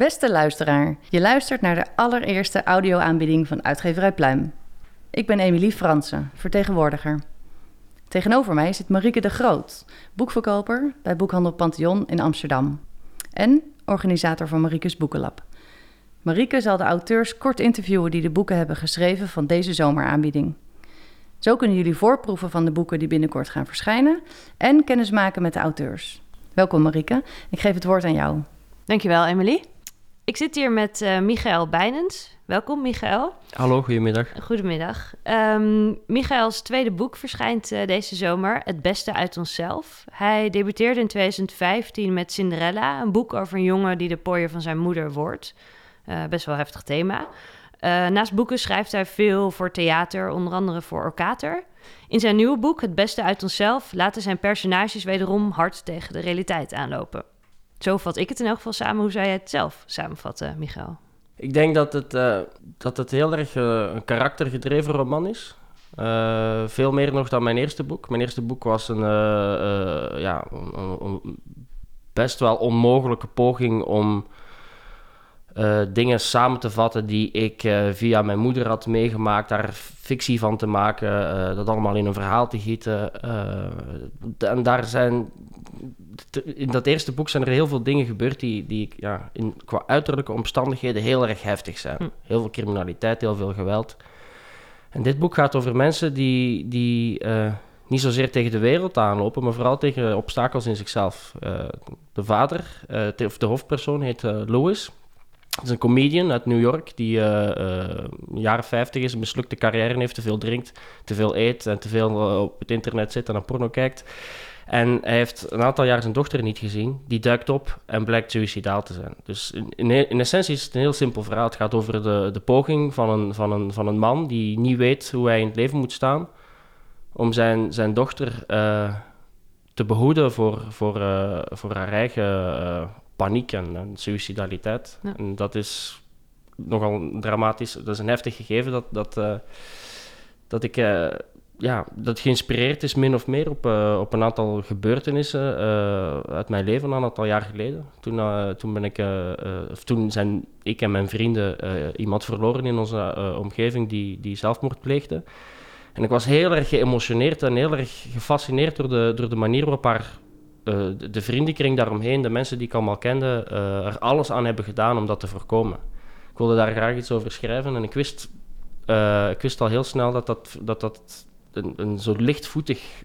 Beste luisteraar, je luistert naar de allereerste audioaanbieding van Uitgeverij Pluim. Ik ben Emilie Fransen, vertegenwoordiger. Tegenover mij zit Marieke de Groot, boekverkoper bij Boekhandel Pantheon in Amsterdam. En organisator van Mariekes Boekenlab. Marieke zal de auteurs kort interviewen die de boeken hebben geschreven van deze zomeraanbieding. Zo kunnen jullie voorproeven van de boeken die binnenkort gaan verschijnen en kennis maken met de auteurs. Welkom Marieke, ik geef het woord aan jou. Dankjewel Emily. Ik zit hier met uh, Michael Bijnens. Welkom, Michael. Hallo, goedemiddag. Goedemiddag. Um, Michaels tweede boek verschijnt uh, deze zomer, Het Beste uit Onszelf. Hij debuteerde in 2015 met Cinderella, een boek over een jongen die de pooier van zijn moeder wordt. Uh, best wel heftig thema. naast boeken schrijft hij veel voor theater, onder andere voor Orkater. In zijn nieuwe boek, Het Beste uit Onszelf, laten zijn personages wederom hard tegen de realiteit aanlopen. Zo vat ik het in elk geval samen. Hoe zou jij het zelf samenvatten, Michael? Ik denk dat het, uh, dat het heel erg uh, een karaktergedreven roman is. Uh, veel meer nog dan mijn eerste boek. Mijn eerste boek was een, ja, een, best wel onmogelijke poging om dingen samen te vatten die ik via mijn moeder had meegemaakt, daar fictie van te maken, dat allemaal in een verhaal te gieten. en daar zijn, in dat eerste boek zijn er heel veel dingen gebeurd die, die ja, in, qua uiterlijke omstandigheden heel erg heftig zijn. Hm. Heel veel criminaliteit, heel veel geweld. En dit boek gaat over mensen die, die niet zozeer tegen de wereld aanlopen, maar vooral tegen obstakels in zichzelf. de vader, of de hoofdpersoon, heet Louis. Het is een comedian uit New York die jaren 50 is, een mislukte carrière heeft, te veel drinkt, te veel eet en te veel op het internet zit en naar porno kijkt. En hij heeft een aantal jaar zijn dochter niet gezien. Die duikt op en blijkt suicidaal te zijn. Dus in, in, essentie is het een heel simpel verhaal. Het gaat over de, de poging van een, van, een, van een man die niet weet hoe hij in het leven moet staan. Om zijn, zijn dochter te behoeden voor, voor, voor haar eigen paniek en, en suicidaliteit. En dat is nogal dramatisch. Dat is een heftig gegeven dat, dat, uh, dat ik... Ja, dat geïnspireerd is min of meer op, uh, op een aantal gebeurtenissen uit mijn leven een aantal jaar geleden. Toen, toen, ben ik, of toen zijn ik en mijn vrienden iemand verloren in onze omgeving die, die zelfmoord pleegde. En ik was heel erg geëmotioneerd en heel erg gefascineerd door de, door de manier waarop haar uh, de, vriendenkring daaromheen, de mensen die ik allemaal kende, er alles aan hebben gedaan om dat te voorkomen. Ik wilde daar graag iets over schrijven en ik wist, ik wist al heel snel dat dat, dat, dat een, een zo lichtvoetig,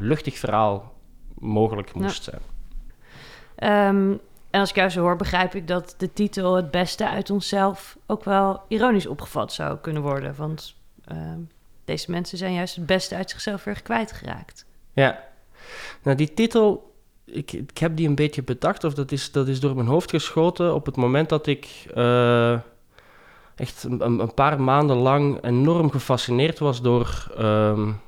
luchtig verhaal mogelijk moest zijn. Um, en als ik jou zo hoor, begrijp ik dat de titel Het Beste uit onszelf ook wel ironisch opgevat zou kunnen worden. Want ehm, deze mensen zijn juist het beste uit zichzelf weer kwijtgeraakt. Ja, nou, die titel, ik, ik heb die een beetje bedacht, of dat is, dat is door mijn hoofd geschoten op het moment dat ik uh, echt een, paar maanden lang enorm gefascineerd was door. Um,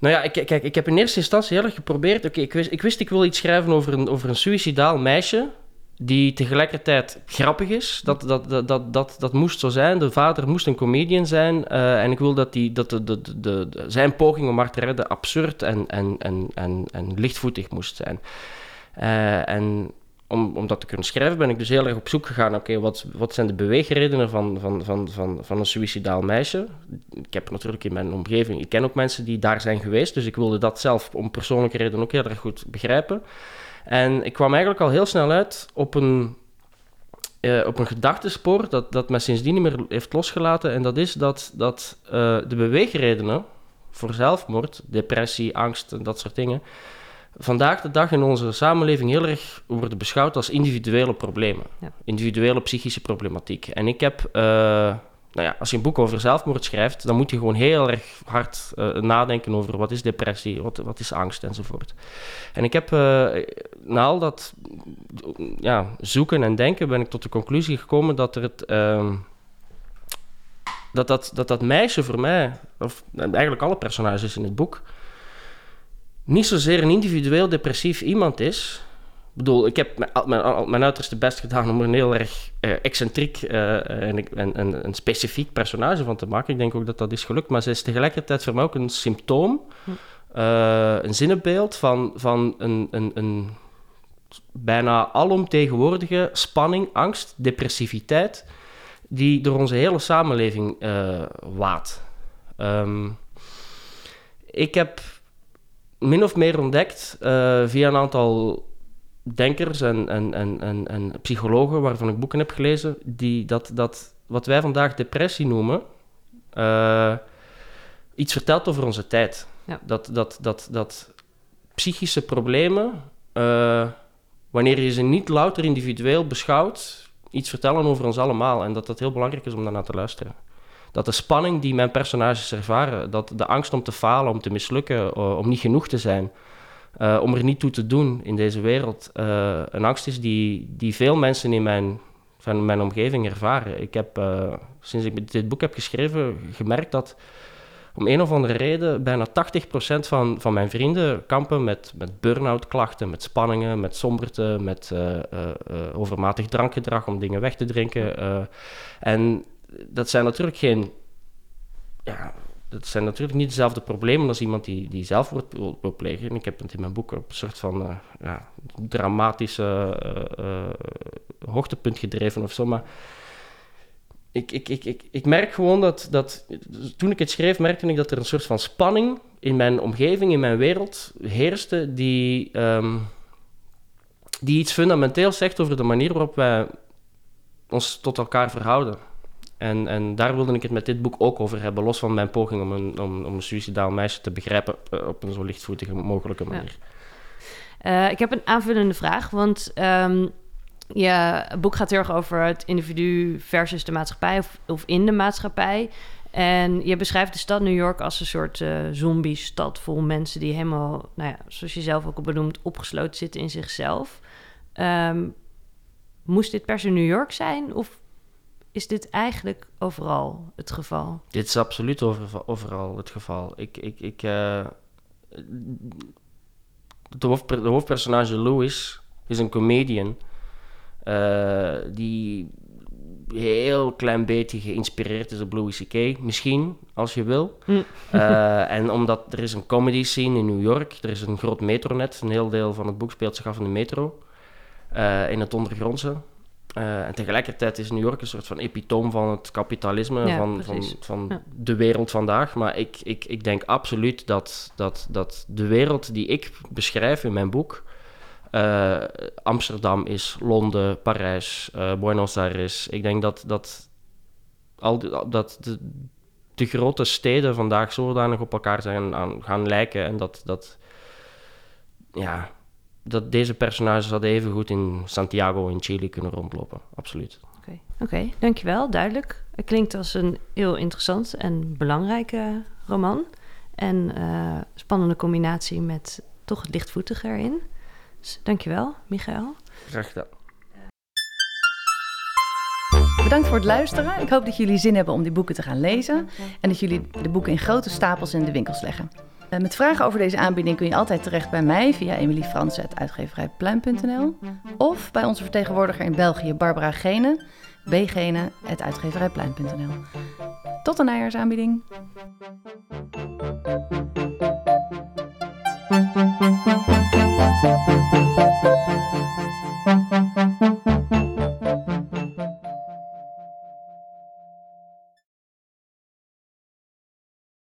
nou ja, kijk, ik heb in eerste instantie heel erg geprobeerd. Oké, ik, wist, ik wist ik wil iets schrijven over een, over een suicidaal meisje die tegelijkertijd grappig is. Dat, dat, dat, dat, dat, dat moest zo zijn. De vader moest een comedian zijn. Uh, en ik wil dat, die, dat de, de, de, zijn poging om haar te redden absurd en, en, en, en, en lichtvoetig moest zijn. Uh, en om, om dat te kunnen schrijven ben ik dus heel erg op zoek gegaan. Oké, wat, wat zijn de beweegredenen van, van, van, van, van een suicidaal meisje? Ik heb natuurlijk in mijn omgeving, ik ken ook mensen die daar zijn geweest. Dus ik wilde dat zelf om persoonlijke redenen ook heel erg goed begrijpen. En ik kwam eigenlijk al heel snel uit op een, uh, op een gedachtespoor dat, dat mij sindsdien niet meer heeft losgelaten. En dat is dat, dat uh, de beweegredenen voor zelfmoord, depressie, angst en dat soort dingen, vandaag de dag in onze samenleving heel erg worden beschouwd als individuele problemen. Ja. Individuele psychische problematiek. En ik heb uh, nou ja, als je een boek over zelfmoord schrijft, dan moet je gewoon heel erg hard uh, nadenken over wat is depressie, wat, wat is angst enzovoort. En ik heb uh, na al dat ja, zoeken en denken ben ik tot de conclusie gekomen dat er het, uh, dat dat, dat dat meisje voor mij, of eigenlijk alle personages in het boek, niet zozeer een individueel depressief iemand is. Ik bedoel, ik heb mijn, mijn, mijn uiterste best gedaan om er een heel erg uh, excentriek uh, en, en, en, specifiek personage van te maken. Ik denk ook dat dat is gelukt, maar ze is tegelijkertijd voor mij ook een symptoom, uh, een zinnenbeeld van, van een, een, een bijna alomtegenwoordige spanning, angst, depressiviteit die door onze hele samenleving waat. Um, ik heb min of meer ontdekt uh, via een aantal denkers en, en, en, en, en psychologen waarvan ik boeken heb gelezen, die dat, dat wat wij vandaag depressie noemen, uh, iets vertelt over onze tijd. Ja. Dat, dat, dat, dat psychische problemen, uh, wanneer je ze niet louter individueel beschouwt, iets vertellen over ons allemaal. En dat het heel belangrijk is om daarnaar te luisteren. Dat de spanning die mijn personages ervaren, dat de angst om te falen, om te mislukken, uh, om niet genoeg te zijn, uh, om er niet toe te doen in deze wereld, uh, een angst is die, die veel mensen in mijn, van mijn omgeving ervaren. Ik heb, sinds ik dit boek heb geschreven, gemerkt dat om een of andere reden bijna 80% van, van mijn vrienden kampen met, met burn-out klachten, met spanningen, met somberte, met overmatig drankgedrag om dingen weg te drinken. en dat zijn natuurlijk geen. Ja, dat zijn natuurlijk niet dezelfde problemen als iemand die, die wil, wil plegen. En ik heb het in mijn boek op een soort van ja, dramatische hoogtepunt gedreven of zo. Maar ik, ik, ik, ik, ik merk gewoon dat, dat... Toen ik het schreef, merkte ik dat er een soort van spanning in mijn omgeving, in mijn wereld, heerste... die, um, die iets fundamenteels zegt over de manier waarop wij ons tot elkaar verhouden. En, en daar wilde ik het met dit boek ook over hebben, los van mijn poging om een, om, om een suicidaal meisje te begrijpen uh, op een zo lichtvoetige mogelijke manier. Ja. Uh, ik heb een aanvullende vraag, want... Um ja, het boek gaat heel erg over het individu versus de maatschappij of, of in de maatschappij. En je beschrijft de stad New York als een soort uh, zombie-stad vol mensen die helemaal, nou ja, zoals je zelf ook al benoemt, opgesloten zitten in zichzelf. Um, moest dit per se New York zijn of is dit eigenlijk overal het geval? Dit is absoluut over, overal het geval. Ik, ik, ik, uh, de, hoofd, de hoofdpersonage Louis is een comedian uh, die heel klein beetje geïnspireerd is op Louis C.K. Misschien, als je wil. Mm. Uh, en omdat er is een comedy scene in New York, er is een groot metronet. Een heel deel van het boek speelt zich af in de metro. In het ondergrondse. En tegelijkertijd is New York een soort van epitoom van het kapitalisme, ja, van, van, van ja. de wereld vandaag. Maar ik, ik, ik denk absoluut dat, dat, dat de wereld die ik beschrijf in mijn boek uh, Amsterdam is, Londen, Parijs, uh, Buenos Aires. Ik denk dat, dat, al die, dat de, de, grote steden vandaag zodanig op elkaar zijn aan, gaan lijken. En dat, dat, ja, dat deze personages hadden even goed in Santiago in Chile kunnen rondlopen. Absoluut. Oké, okay. okay, dankjewel. Duidelijk. Het klinkt als een heel interessant en belangrijke roman. En uh, spannende combinatie met toch het lichtvoetige erin. Dus dankjewel, Michael. Graag gedaan. Bedankt voor het luisteren. Ik hoop dat jullie zin hebben om die boeken te gaan lezen. En dat jullie de boeken in grote stapels in de winkels leggen. Eh, met vragen over deze aanbieding kun je altijd terecht bij mij via emiliefransen.uitgeverijpluim.nl of bij onze vertegenwoordiger in België, Barbara Gene, bgene.uitgeverijpluim.nl. Tot een najaarsaanbieding!